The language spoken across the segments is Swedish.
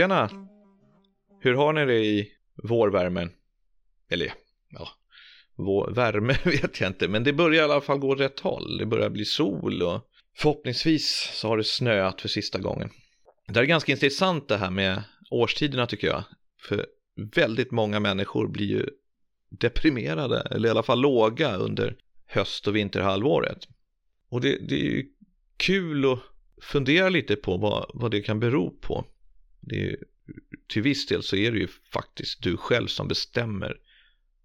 Tjena! Hur har ni det i vårvärmen? Eller ja, vår, värme vet jag inte, men det börjar i alla fall gå rätt håll. Det börjar bli sol och förhoppningsvis så har det snöat för sista gången. Det är ganska intressant det här med årstiderna tycker jag. För väldigt många människor blir ju deprimerade, eller i alla fall låga under höst och vinterhalvåret. Och det, det är ju kul att fundera lite på vad, vad det kan bero på. Det är, till viss del så är det ju faktiskt du själv som bestämmer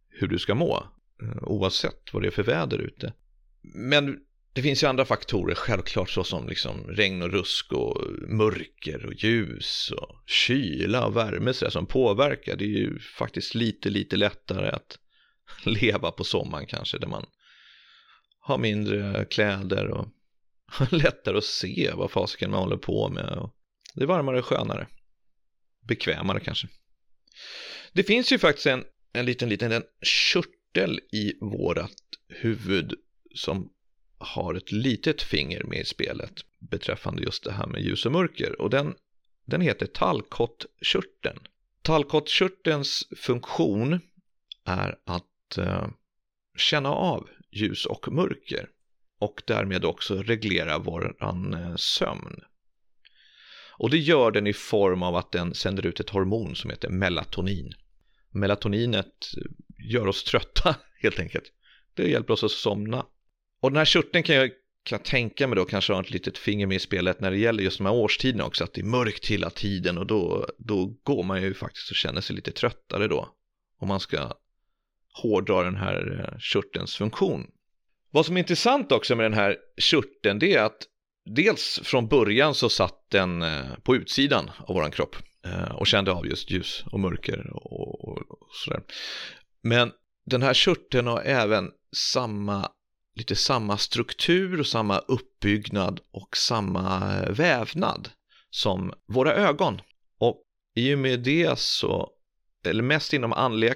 hur du ska må, eh, oavsett vad det är för väder ute. Men det finns ju andra faktorer, självklart såsom liksom regn och rusk och mörker och ljus och kyla och värme så som påverkar. Det är ju faktiskt lite, lite lättare att leva på sommaren kanske, där man har mindre kläder och lättare att se vad fasiken man håller på med. Det är varmare och skönare bekvämare kanske. Det finns ju faktiskt en, en liten, liten en körtel i vårat huvud som har ett litet finger med i spelet beträffande just det här med ljus och mörker och den, den heter tallkottkörteln. Tallkottkörtelns funktion är att eh, känna av ljus och mörker och därmed också reglera våran eh, sömn. Och det gör den i form av att den sänder ut ett hormon som heter melatonin. Melatoninet gör oss trötta helt enkelt. Det hjälper oss att somna. Och den här körteln kan jag kan tänka mig då kanske ha ett litet finger med i spelet när det gäller just de här årstiderna också, att det är mörkt hela tiden och då, då går man ju faktiskt och känner sig lite tröttare då. Om man ska hårdra den här eh, körtelns funktion. Vad som är intressant också med den här körteln det är att dels från början så satt den eh, på utsidan av våran kropp eh, och kände av just ljus och mörker och, och, och sådär. Men den här körteln har även samma, lite samma struktur och samma uppbyggnad och samma eh, vävnad som våra ögon. Och i och med det så, eller mest inom andliga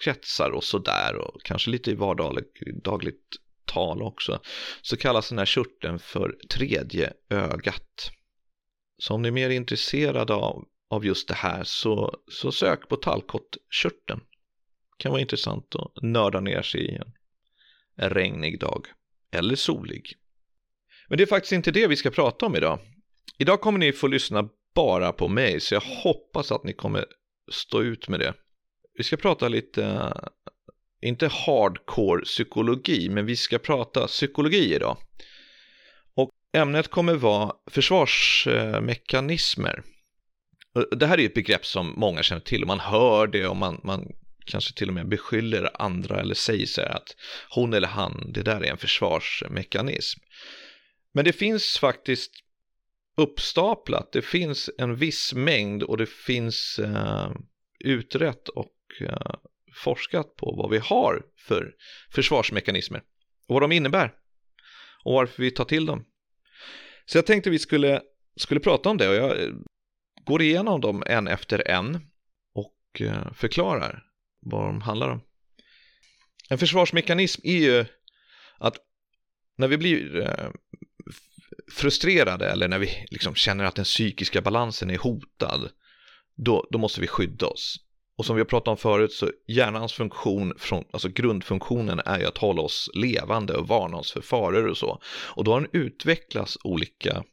kretsar och sådär och kanske lite i vardagligt tal också, så kallas den här körteln för tredje ögat. Så om ni är mer intresserade av, av just det här så, så sök på tallkottkörteln. Kan vara intressant att nörda ner sig i en, en regnig dag eller solig. Men det är faktiskt inte det vi ska prata om idag. Idag kommer ni få lyssna bara på mig så jag hoppas att ni kommer stå ut med det. Vi ska prata lite inte hardcore psykologi, men vi ska prata psykologi idag. Och ämnet kommer vara försvarsmekanismer. Det här är ett begrepp som många känner till och man hör det och man, man kanske till och med beskyller andra eller säger så här att hon eller han, det där är en försvarsmekanism. Men det finns faktiskt uppstaplat, det finns en viss mängd och det finns eh, utrett och eh, forskat på vad vi har för försvarsmekanismer och vad de innebär och varför vi tar till dem. Så jag tänkte vi skulle, skulle prata om det och jag går igenom dem en efter en och eh, förklarar vad de handlar om. En försvarsmekanism är ju att när vi blir eh, frustrerade eller när vi liksom känner att den psykiska balansen är hotad, då, då måste vi skydda oss. Och som vi har pratat om förut så hjärnans funktion, från, alltså grundfunktionen är ju att hålla oss levande och varna oss för faror och så. Och då har den utvecklats olika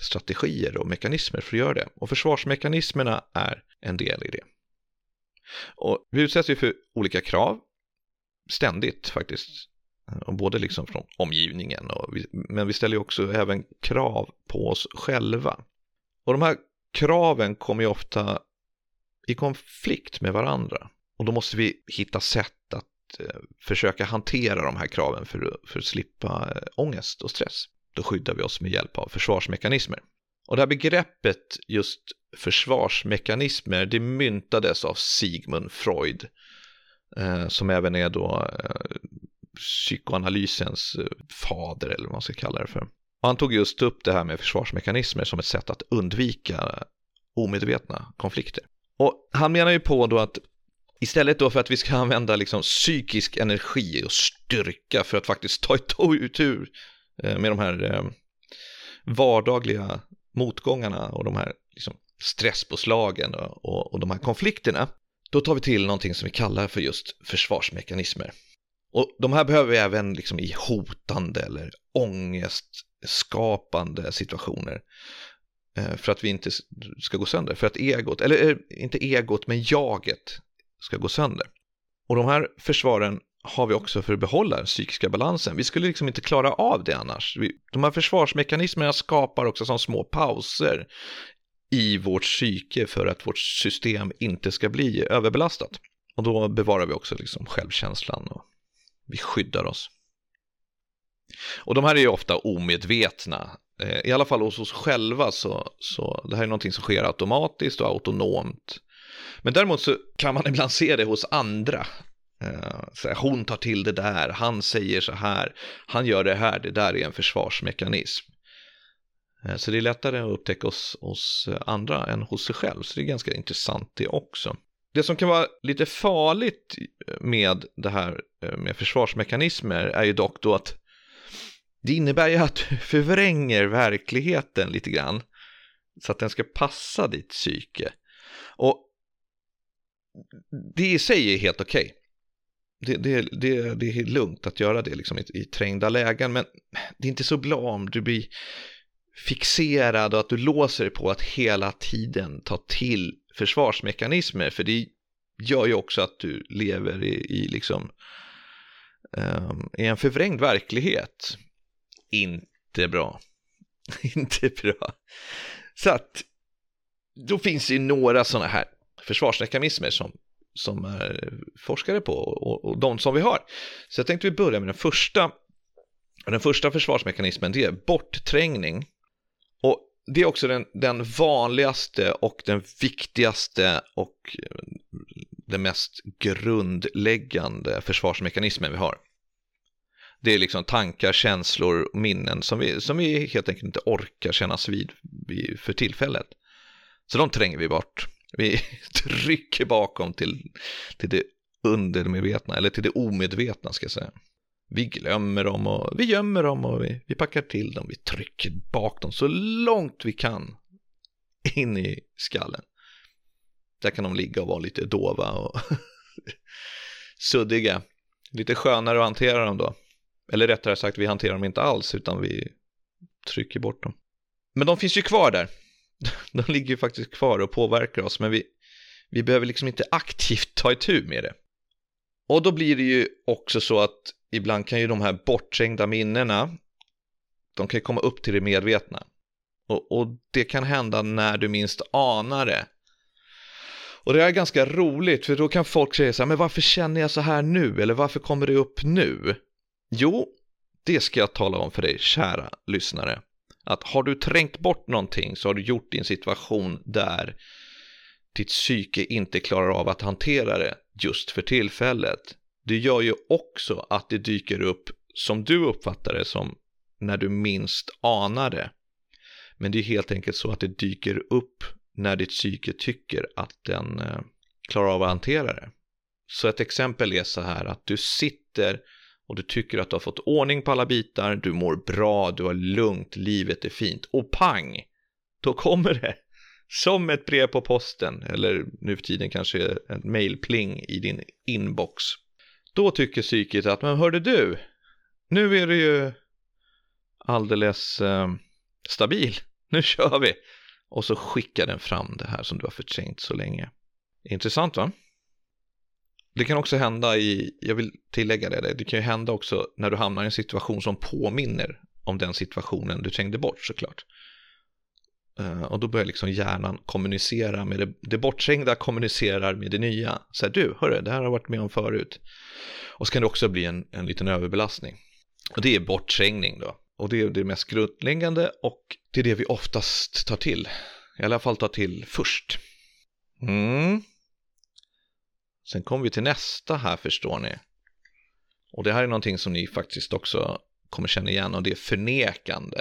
strategier och mekanismer för att göra det. Och försvarsmekanismerna är en del i det. Och vi utsätts ju för olika krav, ständigt faktiskt. Och både liksom från omgivningen, och vi, men vi ställer ju också även krav på oss själva. Och de här kraven kommer ju ofta i konflikt med varandra. Och då måste vi hitta sätt att eh, försöka hantera de här kraven för, för att slippa eh, ångest och stress. Då skyddar vi oss med hjälp av försvarsmekanismer. Och det här begreppet just försvarsmekanismer, det myntades av Sigmund Freud, eh, som även är då eh, psykoanalysens eh, fader eller vad man ska kalla det för. Och han tog just upp det här med försvarsmekanismer som ett sätt att undvika omedvetna konflikter. Och han menar ju på då att istället då för att vi ska använda liksom psykisk energi och styrka för att faktiskt ta itu eh, med de här eh, vardagliga motgångarna och de här liksom stresspåslagen och, och de här konflikterna, då tar vi till någonting som vi kallar för just försvarsmekanismer. Och de här behöver vi även liksom i hotande eller ångestskapande situationer. Eh, för att vi inte ska gå sönder, för att egot, eller eh, inte egot, men jaget ska gå sönder. Och de här försvaren har vi också för att behålla den psykiska balansen. Vi skulle liksom inte klara av det annars. De här försvarsmekanismerna skapar också som små pauser i vårt psyke för att vårt system inte ska bli överbelastat. Och då bevarar vi också liksom självkänslan och vi skyddar oss. Och de här är ju ofta omedvetna. Eh, I alla fall hos oss själva så, så det här är någonting som sker automatiskt och autonomt. Men däremot så kan man ibland se det hos andra. Eh, så här, hon tar till det där, han säger så här, han gör det här, det där är en försvarsmekanism. Eh, så det är lättare att upptäcka hos, hos andra än hos sig själv, så det är ganska intressant det också. Det som kan vara lite farligt med det här med försvarsmekanismer är ju dock då att det innebär ju att du förvränger verkligheten lite grann så att den ska passa ditt psyke. Och det i sig är helt okej. Okay. Det, det, det, det, är lugnt att göra det liksom i, i trängda lägen, men det är inte så bra om du blir fixerad och att du låser dig på att hela tiden ta till försvarsmekanismer, för det gör ju också att du lever i, i liksom um, i en förvrängd verklighet. Inte bra. Inte bra. Så att då finns det ju några sådana här försvarsmekanismer som, som är forskare på och, och de som vi har. Så jag tänkte vi börja med den första. Den första försvarsmekanismen det är bortträngning. Och det är också den, den vanligaste och den viktigaste och den mest grundläggande försvarsmekanismen vi har. Det är liksom tankar, känslor och minnen som vi, som vi helt enkelt inte orkar kännas vid, vid för tillfället. Så de tränger vi bort. Vi trycker bakom till, till det undermedvetna, eller till det omedvetna ska jag säga. Vi glömmer dem och vi gömmer dem och vi, vi packar till dem. Vi trycker bak dem så långt vi kan in i skallen. Där kan de ligga och vara lite dova och suddiga. Lite skönare att hantera dem då. Eller rättare sagt, vi hanterar dem inte alls utan vi trycker bort dem. Men de finns ju kvar där. De ligger ju faktiskt kvar och påverkar oss, men vi, vi behöver liksom inte aktivt ta itu med det. Och då blir det ju också så att ibland kan ju de här bortträngda minnena, de kan ju komma upp till det medvetna. Och, och, det kan hända när du minst anar det. Och det är ganska roligt, för då kan folk säga så här, men varför känner jag så här nu? Eller varför kommer det upp nu? Jo, det ska jag tala om för dig, kära lyssnare. Att har du trängt bort någonting så har du gjort din situation där ditt psyke inte klarar av att hantera det just för tillfället. Det gör ju också att det dyker upp som du uppfattar det som när du minst anar det. Men det är helt enkelt så att det dyker upp när ditt psyke tycker att den eh, klarar av att hantera det. Så ett exempel är så här att du sitter och du tycker att du har fått ordning på alla bitar, du mår bra, du har lugnt, livet är fint och pang! Då kommer det som ett brev på posten eller nu för tiden kanske ett mailpling i din inbox. Då tycker psyket att, men hörde du, nu är du ju alldeles eh, stabil, nu kör vi. Och så skickar den fram det här som du har förträngt så länge. Intressant va? Det kan också hända i, jag vill tillägga det, det kan ju hända också när du hamnar i en situation som påminner om den situationen du trängde bort såklart. Eh, och då börjar liksom hjärnan kommunicera med det, det bortträngda kommunicerar med det nya. Så här, du, hörru, det här har jag varit med om förut. Och så kan det också bli en, en liten överbelastning. Och det är bortträngning då. Och det är det mest grundläggande och det är det vi oftast tar till. i alla fall tar till först. Mm. Sen kommer vi till nästa här förstår ni. Och det här är någonting som ni faktiskt också kommer känna igen och det är förnekande.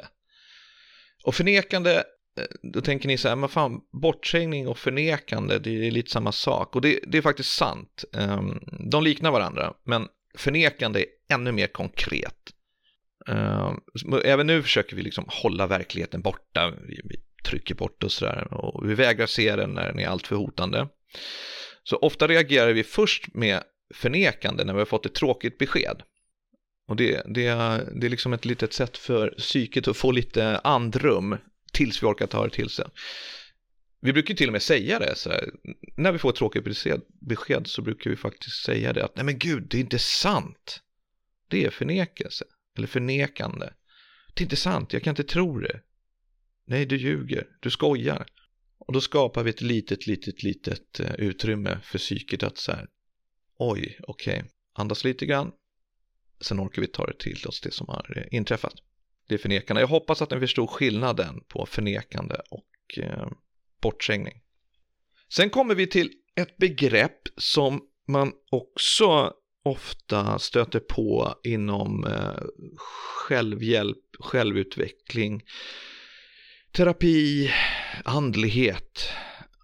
Och förnekande, eh, då tänker ni så här, men fan, bortträngning och förnekande, det är lite samma sak. Och det, det är faktiskt sant. Ehm, de liknar varandra, men förnekande är ännu mer konkret. Ehm, även nu försöker vi liksom hålla verkligheten borta, vi trycker bort och sådär, och vi vägrar se den när den är alltför hotande. Så ofta reagerar vi först med förnekande när vi har fått ett tråkigt besked. Och det, det, det är liksom ett litet sätt för psyket att få lite andrum tills vi orkar ta det till sig. Vi brukar till och med säga det, så här, när vi får ett tråkigt besked, besked så brukar vi faktiskt säga det att nej men gud, det är inte sant. Det är förnekelse, eller förnekande. Det är inte sant, jag kan inte tro det. Nej, du ljuger, du skojar. Och då skapar vi ett litet, litet, litet eh, utrymme för psyket att så här, oj, okej, okay. andas lite grann, sen orkar vi ta det till oss det som har eh, inträffat. Det är förnekande. Jag hoppas att ni förstod skillnaden på förnekande och eh, bortträngning. Sen kommer vi till ett begrepp som man också ofta stöter på inom eh, självhjälp, självutveckling, terapi, andlighet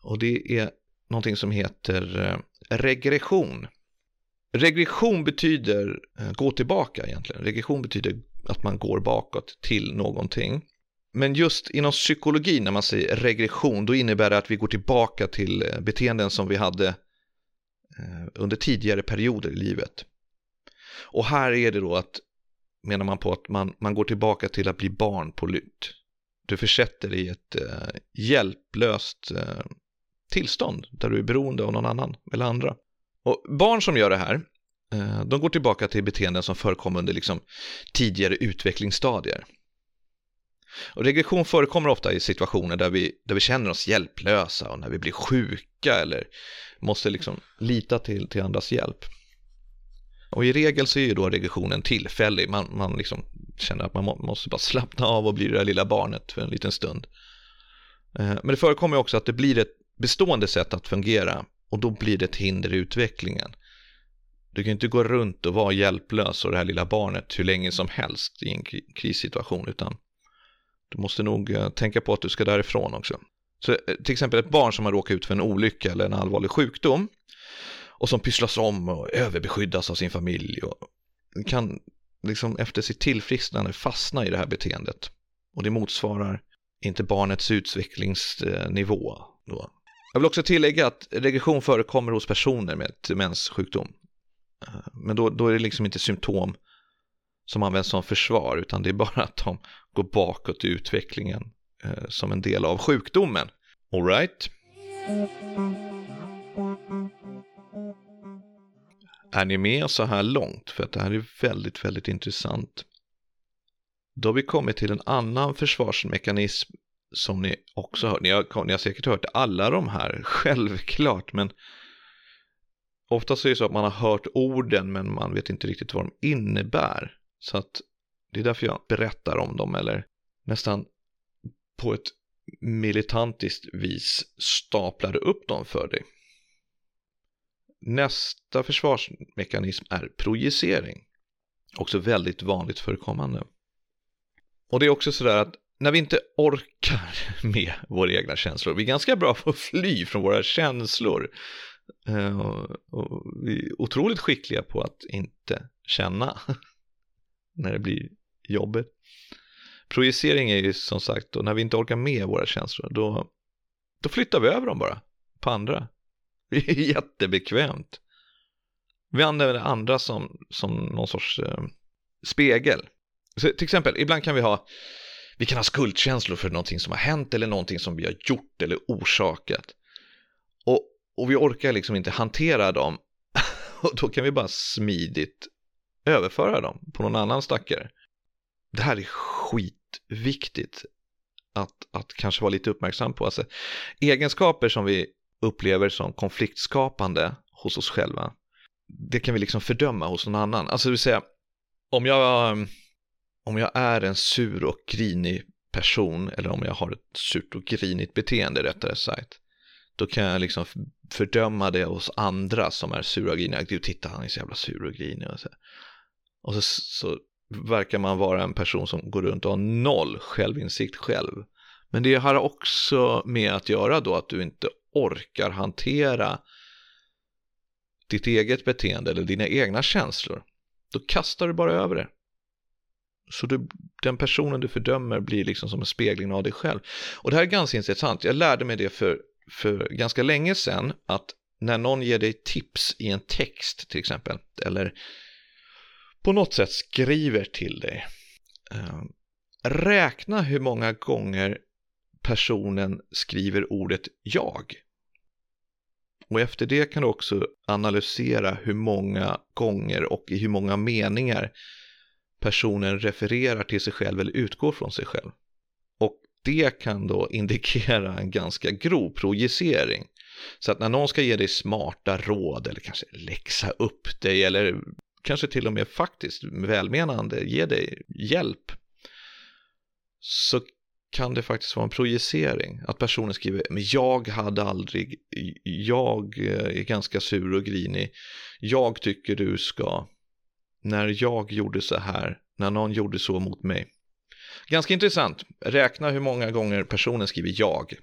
och det är någonting som heter eh, regression. Regression betyder eh, gå tillbaka egentligen. Regression betyder att man går bakåt till någonting. Men just inom psykologi när man säger regression då innebär det att vi går tillbaka till eh, beteenden som vi hade under tidigare perioder i livet. Och här är det då att menar man på att man, man går tillbaka till att bli barn på nytt du försätter dig i ett eh, hjälplöst eh, tillstånd där du är beroende av någon annan eller andra. Och barn som gör det här, eh, de går tillbaka till beteenden som förekom under liksom, tidigare utvecklingsstadier. Och regression förekommer ofta i situationer där vi, där vi känner oss hjälplösa och när vi blir sjuka eller måste liksom lita till, till andras hjälp. Och i regel så är ju då regressionen tillfällig, man, man liksom känner att man måste bara slappna av och bli det där lilla barnet för en liten stund. Eh, men det förekommer också att det blir ett bestående sätt att fungera och då blir det ett hinder i utvecklingen. Du kan inte gå runt och vara hjälplös och det här lilla barnet hur länge som helst i en krissituation utan du måste nog eh, tänka på att du ska därifrån också. Så eh, till exempel ett barn som har råkat ut för en olycka eller en allvarlig sjukdom och som pysslas om och överbeskyddas av sin familj och kan liksom efter sitt tillfrisknande fastna i det här beteendet. Och det motsvarar inte barnets utvecklingsnivå. Då. Jag vill också tillägga att regression förekommer hos personer med demenssjukdom. Eh, men då, då är det liksom inte symptom som används som försvar utan det är bara att de går bakåt i utvecklingen eh, som en del av sjukdomen. Alright? Är ni med så här långt? För att det här är väldigt, väldigt intressant. Då har vi kommit till en annan försvarsmekanism som ni också hört. Ni har, ni har säkert hört alla de här, självklart, men oftast är det så att man har hört orden men man vet inte riktigt vad de innebär. Så att det är därför jag berättar om dem eller nästan på ett militantiskt vis staplar upp dem för dig. Nästa försvarsmekanism är projicering. Också väldigt vanligt förekommande. Och det är också sådär att när vi inte orkar med våra egna känslor, vi är ganska bra på att fly från våra känslor. Eh, och vi är otroligt skickliga på att inte känna när det blir jobbigt. Projicering är ju som sagt då, när vi inte orkar med våra känslor, då, då flyttar vi över dem bara på andra. Det är jättebekvämt. Vi använder andra som, som någon sorts eh, spegel. Så, till exempel, ibland kan vi ha vi kan ha skuldkänslor för någonting som har hänt eller någonting som vi har gjort eller orsakat. Och, och vi orkar liksom inte hantera dem. Och då kan vi bara smidigt överföra dem på någon annan stackare. Det här är skitviktigt att, att kanske vara lite uppmärksam på. Alltså, egenskaper som vi upplever som konfliktskapande hos oss själva, det kan vi liksom fördöma hos någon annan. Alltså det vill säga, om jag, ehm, om jag är en sur och grinig person eller om jag har ett surt och grinigt beteende rättare sagt. Då kan jag liksom fördöma det hos andra som är sura och griniga. Du titta han är så jävla sur och grinig och så. Och så, så verkar man vara en person som går runt och har noll självinsikt själv. Men det har också med att göra då att du inte orkar hantera ditt eget beteende eller dina egna känslor. Då kastar du bara över det. Så du, den personen du fördömer blir liksom som en spegling av dig själv. Och det här är ganska intressant. Jag lärde mig det för, för ganska länge sedan att när någon ger dig tips i en text till exempel eller på något sätt skriver till dig. Eh, räkna hur många gånger personen skriver ordet jag. Och efter det kan du också analysera hur många gånger och i hur många meningar personen refererar till sig själv eller utgår från sig själv. Och det kan då indikera en ganska grov projicering. Så att när någon ska ge dig smarta råd eller kanske läxa upp dig eller kanske till och med faktiskt välmenande ge dig hjälp så kan det faktiskt vara en projicering. Att personen skriver, men jag hade aldrig, jag eh, är ganska sur och grinig, jag tycker du ska, när jag gjorde så här, när någon gjorde så mot mig. Ganska intressant, räkna hur många gånger personen skriver jag.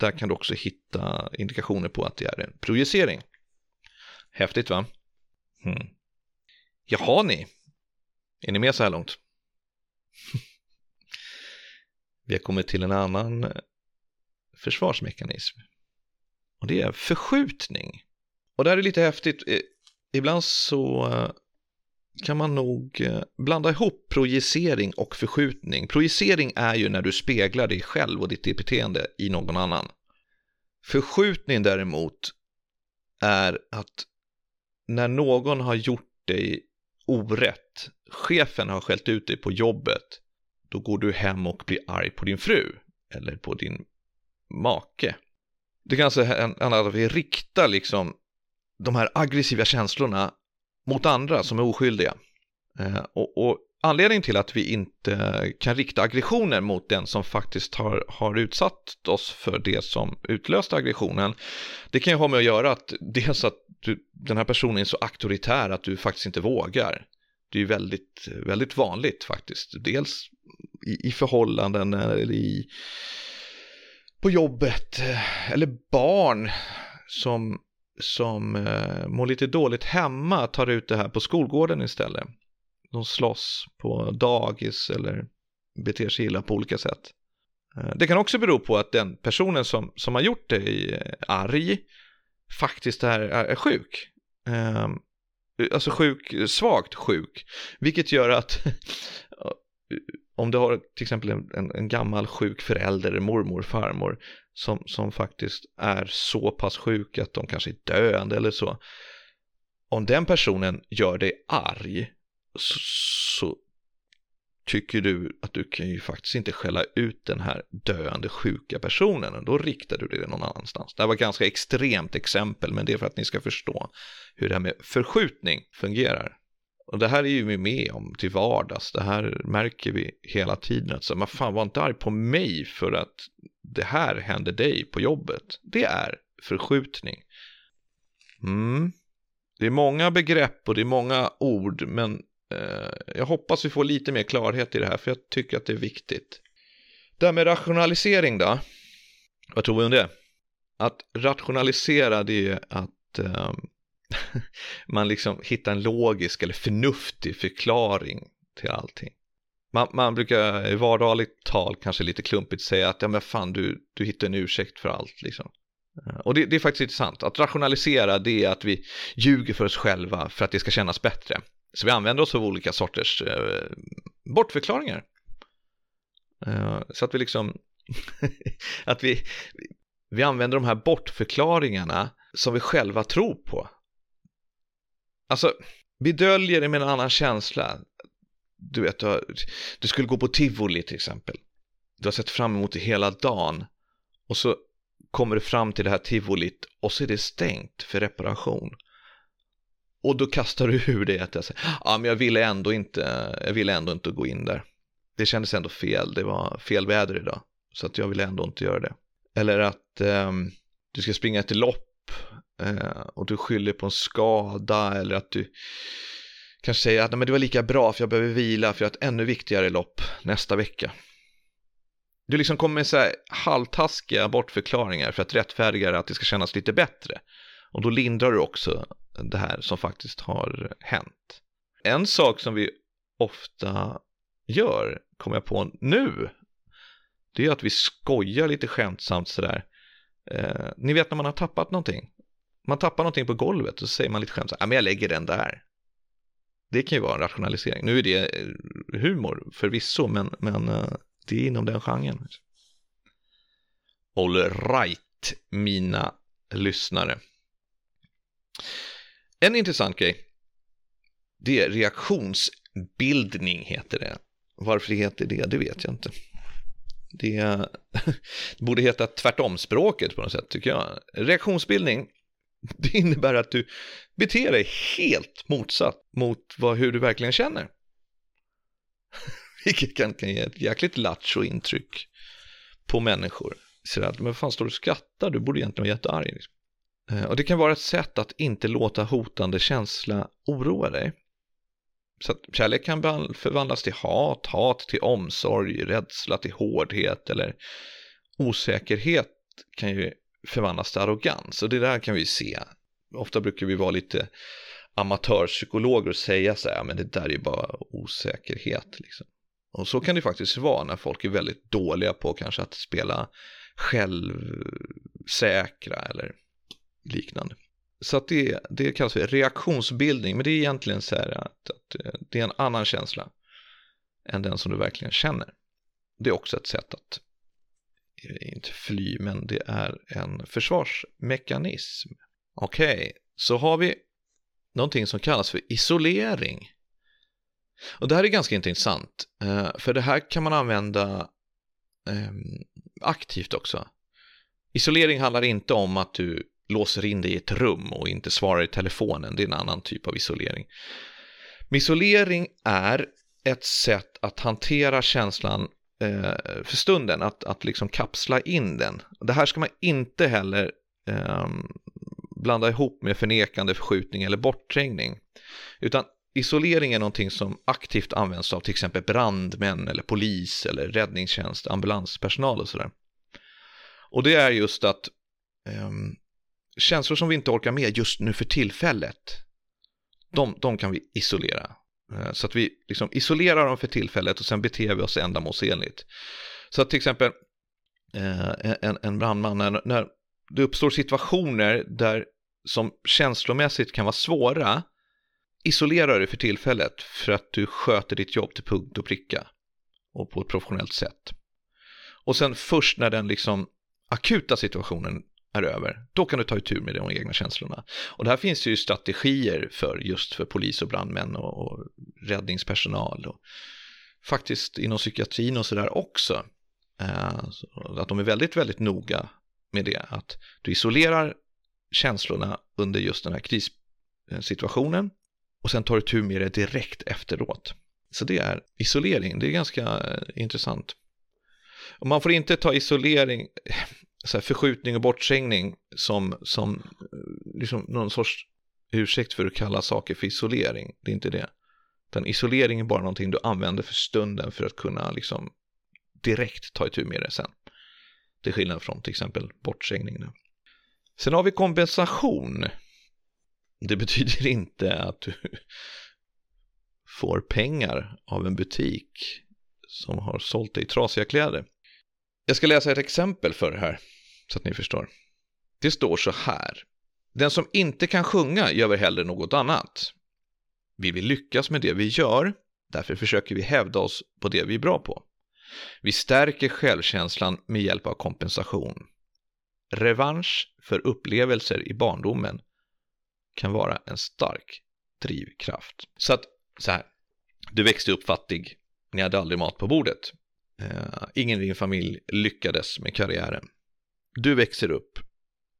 Där kan du också hitta indikationer på att det är en projicering. Häftigt va? Hmm. Jaha ni, är ni med så här långt? Vi har kommit till en annan eh, försvarsmekanism. Och det är förskjutning. Och det här är lite häftigt. Eh, ibland så eh, kan man nog blanda ihop projicering och förskjutning. Projicering är ju när du speglar dig själv och ditt beteende i någon annan. Förskjutning däremot är att när någon har gjort dig orätt, chefen har skällt ut dig på jobbet, då går du hem och blir arg på din fru eller på din make. Det kan alltså hända att vi riktar liksom de här aggressiva känslorna mot andra som är oskyldiga. Eh, och, och, anledningen till att vi inte kan rikta aggressioner mot den som faktiskt har, har utsatt oss för det som utlöste aggressionen, det kan ju ha med att göra att dels att du, den här personen är så auktoritär att du faktiskt inte vågar. Det är ju väldigt, väldigt vanligt faktiskt. Dels i, i förhållanden eller i, på jobbet eh, eller barn som, som eh, mår lite dåligt hemma tar ut det här på skolgården istället. De slåss på dagis eller beter sig illa på olika sätt. Eh, det kan också bero på att den personen som, som har gjort dig eh, arg faktiskt är, är sjuk. Eh, alltså sjuk, svagt sjuk. Vilket gör att om du har till exempel en, en, en, gammal sjuk förälder, mormor, farmor som, som faktiskt är så pass sjuk att de kanske är döende eller så. Om den personen gör dig arg så, så tycker du att du kan ju faktiskt inte skälla ut den här döende sjuka personen och då riktar du det någon annanstans. Det här var ett ganska extremt exempel men det är för att ni ska förstå hur det här med förskjutning fungerar. Och det här är ju vi med om till vardags. Det här märker vi hela tiden. Att så, men fan var inte arg på mig för att det här hände dig på jobbet. Det är förskjutning. Mm. Det är många begrepp och det är många ord men eh, jag hoppas vi får lite mer klarhet i det här för jag tycker att det är viktigt. Det här med rationalisering då? Vad tror vi om det? Att rationalisera det är att eh, man liksom hittar en logisk eller förnuftig förklaring till allting. Man, man brukar i vardagligt tal kanske lite klumpigt säga att ja men fan du, du hittar en ursäkt för allt liksom. Eh, och det, det är faktiskt intressant. Att rationalisera det är att vi ljuger för oss själva för att det ska kännas bättre. Så vi använder oss av olika sorters eh, bortförklaringar. Eh, så att vi liksom, att vi, vi använder de här bortförklaringarna som vi själva tror på. Alltså, vi döljer det med en annan känsla. Du vet, du, har, du skulle gå på tivoli till exempel. Du har sett fram emot det hela dagen. Och så kommer du fram till det här tivolit och så är det stängt för reparation. Och då kastar du ur det att jag säger, ja men jag ville ändå inte, jag ville ändå inte gå in där. det kändes ändå fel, det var fel väder idag. Så att jag ville ändå inte göra det. Eller att um, du ska springa ett lopp eh, och du skyller på en skada eller att du kanske säger att men det var lika bra för jag behöver vila för jag har ett ännu viktigare lopp nästa vecka. Du liksom kommer med så här halvtaskiga bortförklaringar för att rättfärdiga att det ska kännas lite bättre. Och då lindrar du också det här som faktiskt har hänt. En sak som vi ofta gör, kommer jag på nu, det är att vi skojar lite skämtsamt sådär. Eh, ni vet när man har tappat någonting. Man tappar någonting på golvet och så säger man lite skämtsamt, ja men jag lägger den där. Det kan ju vara en rationalisering. Nu är det eh, humor förvisso, men, men eh, det är inom den genren. All right, mina lyssnare. En intressant grej, det är reaktionsbildning heter det. Varför det heter det, det vet jag inte. Det, det borde heta tvärtomspråket på något sätt tycker jag. Reaktionsbildning, det innebär att du beter dig helt motsatt mot vad, hur du verkligen känner. Vilket kan, kan ge ett jäkligt lattjo intryck på människor. Så att, men fan står du och skrattar? Du borde egentligen vara jättearg. Liksom. Eh, och det kan vara ett sätt att inte låta hotande känsla oroa dig. Så att kärlek kan förvandlas till hat, hat till omsorg, rädsla till hårdhet eller osäkerhet kan ju förvandlas till arrogans. Och det där kan vi se. Ofta brukar vi vara lite amatörpsykologer och säga så här, men det där är ju bara osäkerhet. Liksom. Och så kan det faktiskt vara när folk är väldigt dåliga på kanske att spela självsäkra eller liknande. Så att det, det kallas för reaktionsbildning, men det är egentligen så här att, att eh, det är en annan känsla än den som du verkligen känner. Det är också ett sätt att, Eh, inte fly, men det är en försvarsmekanism. Okej, okay, så har vi någonting som kallas för isolering. Och det här är ganska intressant, eh, för det här kan man använda ehm, aktivt också. Isolering handlar inte om att du låser in dig i ett rum och inte svarar i telefonen. Det är en annan typ av isolering. Men isolering är ett sätt att hantera känslan Eh, för stunden, att, att liksom kapsla in den. Det här ska man inte heller eh, blanda ihop med förnekande, förskjutning eller bortträngning. Utan isolering är någonting som aktivt används av till exempel brandmän eller polis eller räddningstjänst, ambulanspersonal och sådär. Och det är just att eh, känslor som vi inte orkar med just nu för tillfället, de, de kan vi isolera. Eh, så att vi liksom isolerar dem för tillfället och sen beter vi oss ändamålsenligt. Så att till exempel eh, en, en brandman, när, när det uppstår situationer där som känslomässigt kan vara svåra, isolera dig för tillfället för att du sköter ditt jobb till punkt och pricka och på ett professionellt sätt. Och sen först när den liksom akuta situationen är över, då kan du ta itu med de egna känslorna. Och där finns ju strategier för just för polis och brandmän och, och räddningspersonal och faktiskt inom psykiatrin och sådär också. Eh, att de är väldigt, väldigt noga med det, att du isolerar känslorna under just den här krissituationen och sen tar du tur med det direkt efteråt. Så det är isolering, det är ganska eh, intressant. Och man får inte ta isolering, så här förskjutning och bortträngning som, som eh, liksom någon sorts ursäkt för att kalla saker för isolering. Det är inte det. Den isolering är bara någonting du använder för stunden för att kunna liksom direkt ta itu med det sen. Till skillnad från till exempel bortträngning. Sen har vi kompensation. Det betyder inte att du får pengar av en butik som har sålt dig trasiga kläder. Jag ska läsa ett exempel för det här så att ni förstår. Det står så här. Den som inte kan sjunga gör väl hellre något annat. Vi vill lyckas med det vi gör, därför försöker vi hävda oss på det vi är bra på. Vi stärker självkänslan med hjälp av kompensation. Revansch för upplevelser i barndomen kan vara en stark drivkraft. Så att, så här, du växte upp fattig, ni hade aldrig mat på bordet. Eh, ingen i din familj lyckades med karriären. Du växer upp.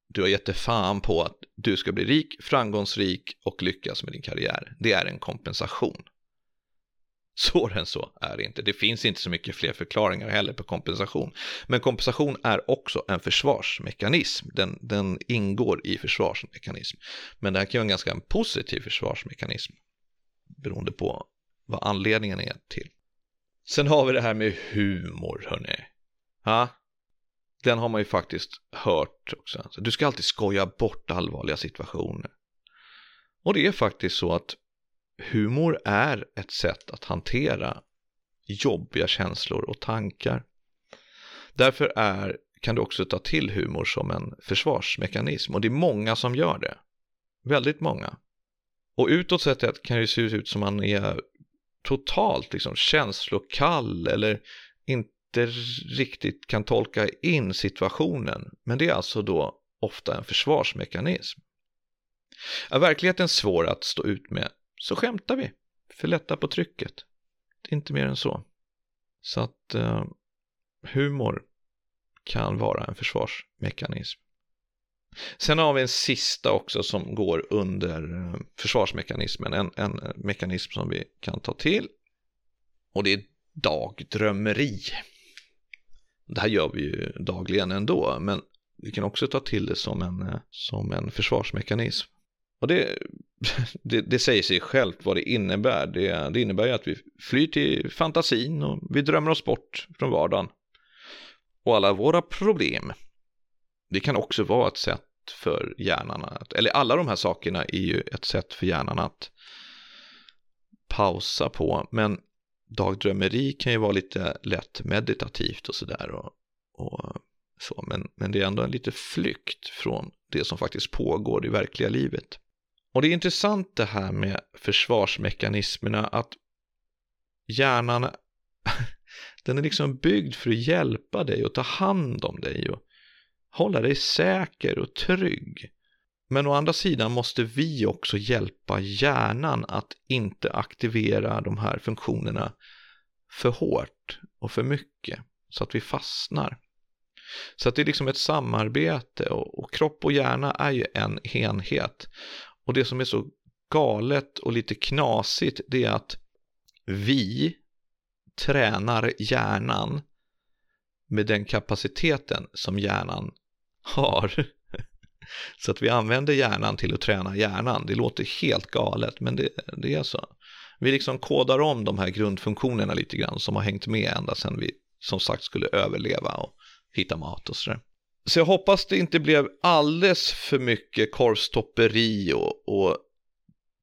Du har gett fan på att du ska bli rik, framgångsrik och lyckas med din karriär. Det är en kompensation. Svårare än så är det inte. Det finns inte så mycket fler förklaringar heller på kompensation. Men kompensation är också en försvarsmekanism. Den, den ingår i försvarsmekanism. Men det här kan vara en ganska positiv försvarsmekanism. Beroende på vad anledningen är till. Sen har vi det här med humor, hörni. Ha? Den har man ju faktiskt hört också. Du ska alltid skoja bort allvarliga situationer. Och det är faktiskt så att humor är ett sätt att hantera jobbiga känslor och tankar. Därför är, kan du också ta till humor som en försvarsmekanism och det är många som gör det. Väldigt många. Och utåt sett kan det se ut som man är totalt liksom känslokall eller inte riktigt kan tolka in situationen. Men det är alltså då ofta en försvarsmekanism. Är verkligheten svår att stå ut med så skämtar vi för lätta på trycket. Det är inte mer än så. Så att eh, humor kan vara en försvarsmekanism. Sen har vi en sista också som går under eh, försvarsmekanismen, en, en mekanism som vi kan ta till. Och det är dagdrömmeri. Det här gör vi ju dagligen ändå, men vi kan också ta till det som en, eh, som en försvarsmekanism. Och det, det, det, säger sig självt vad det innebär. Det, det innebär ju att vi flyr till fantasin och vi drömmer oss bort från vardagen. Och alla våra problem. Det kan också vara ett sätt för hjärnan att, eller alla de här sakerna är ju ett sätt för hjärnan att pausa på. Men dagdrömmeri kan ju vara lite lätt meditativt och sådär. Och, och så. Men, men det är ändå en lite flykt från det som faktiskt pågår i verkliga livet. Och det är intressant det här med försvarsmekanismerna att hjärnan den är liksom byggd för att hjälpa dig och ta hand om dig och hålla dig säker och trygg. Men å andra sidan måste vi också hjälpa hjärnan att inte aktivera de här funktionerna för hårt och för mycket så att vi fastnar. Så att det är liksom ett samarbete och, och kropp och hjärna är ju en enhet. Och det som är så galet och lite knasigt det är att vi tränar hjärnan med den kapaciteten som hjärnan har. Så att vi använder hjärnan till att träna hjärnan. Det låter helt galet, men det, det är så. Vi liksom kodar om de här grundfunktionerna lite grann som har hängt med ända sedan vi som sagt skulle överleva och hitta mat och sådär. Så jag hoppas det inte blev alldeles för mycket korvstopperi och, och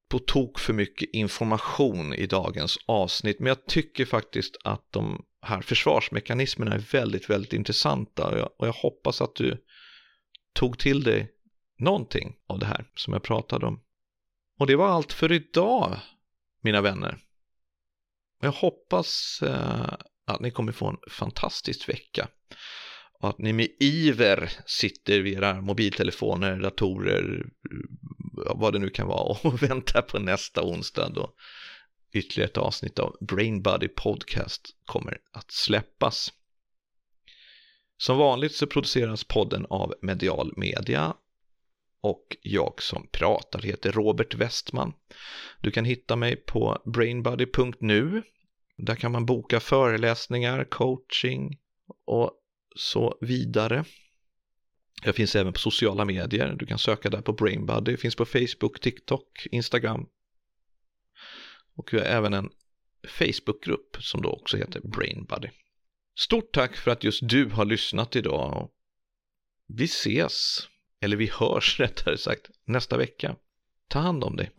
på tok för mycket information i dagens avsnitt. Men jag tycker faktiskt att de här försvarsmekanismerna är väldigt, väldigt intressanta och jag, och jag hoppas att du tog till dig någonting av det här som jag pratade om. Och det var allt för idag, mina vänner. Jag hoppas eh, att ni kommer få en fantastisk vecka och att ni med iver sitter vid era mobiltelefoner, datorer, eh, vad det nu kan vara och väntar på nästa onsdag då ytterligare ett avsnitt av Brain Body Podcast kommer att släppas. Som vanligt så produceras podden av Medial Media och jag som pratar heter Robert Westman. Du kan hitta mig på brainbody.nu. Där kan man boka föreläsningar, coaching och så vidare. Jag finns även på sociala medier. Du kan söka där på BrainBuddy. Jag finns på Facebook, TikTok, Instagram. Och vi har även en Facebookgrupp som då också heter BrainBuddy. Stort tack för att just du har lyssnat idag. Vi ses, eller vi hörs rättare sagt, nästa vecka. Ta hand om dig.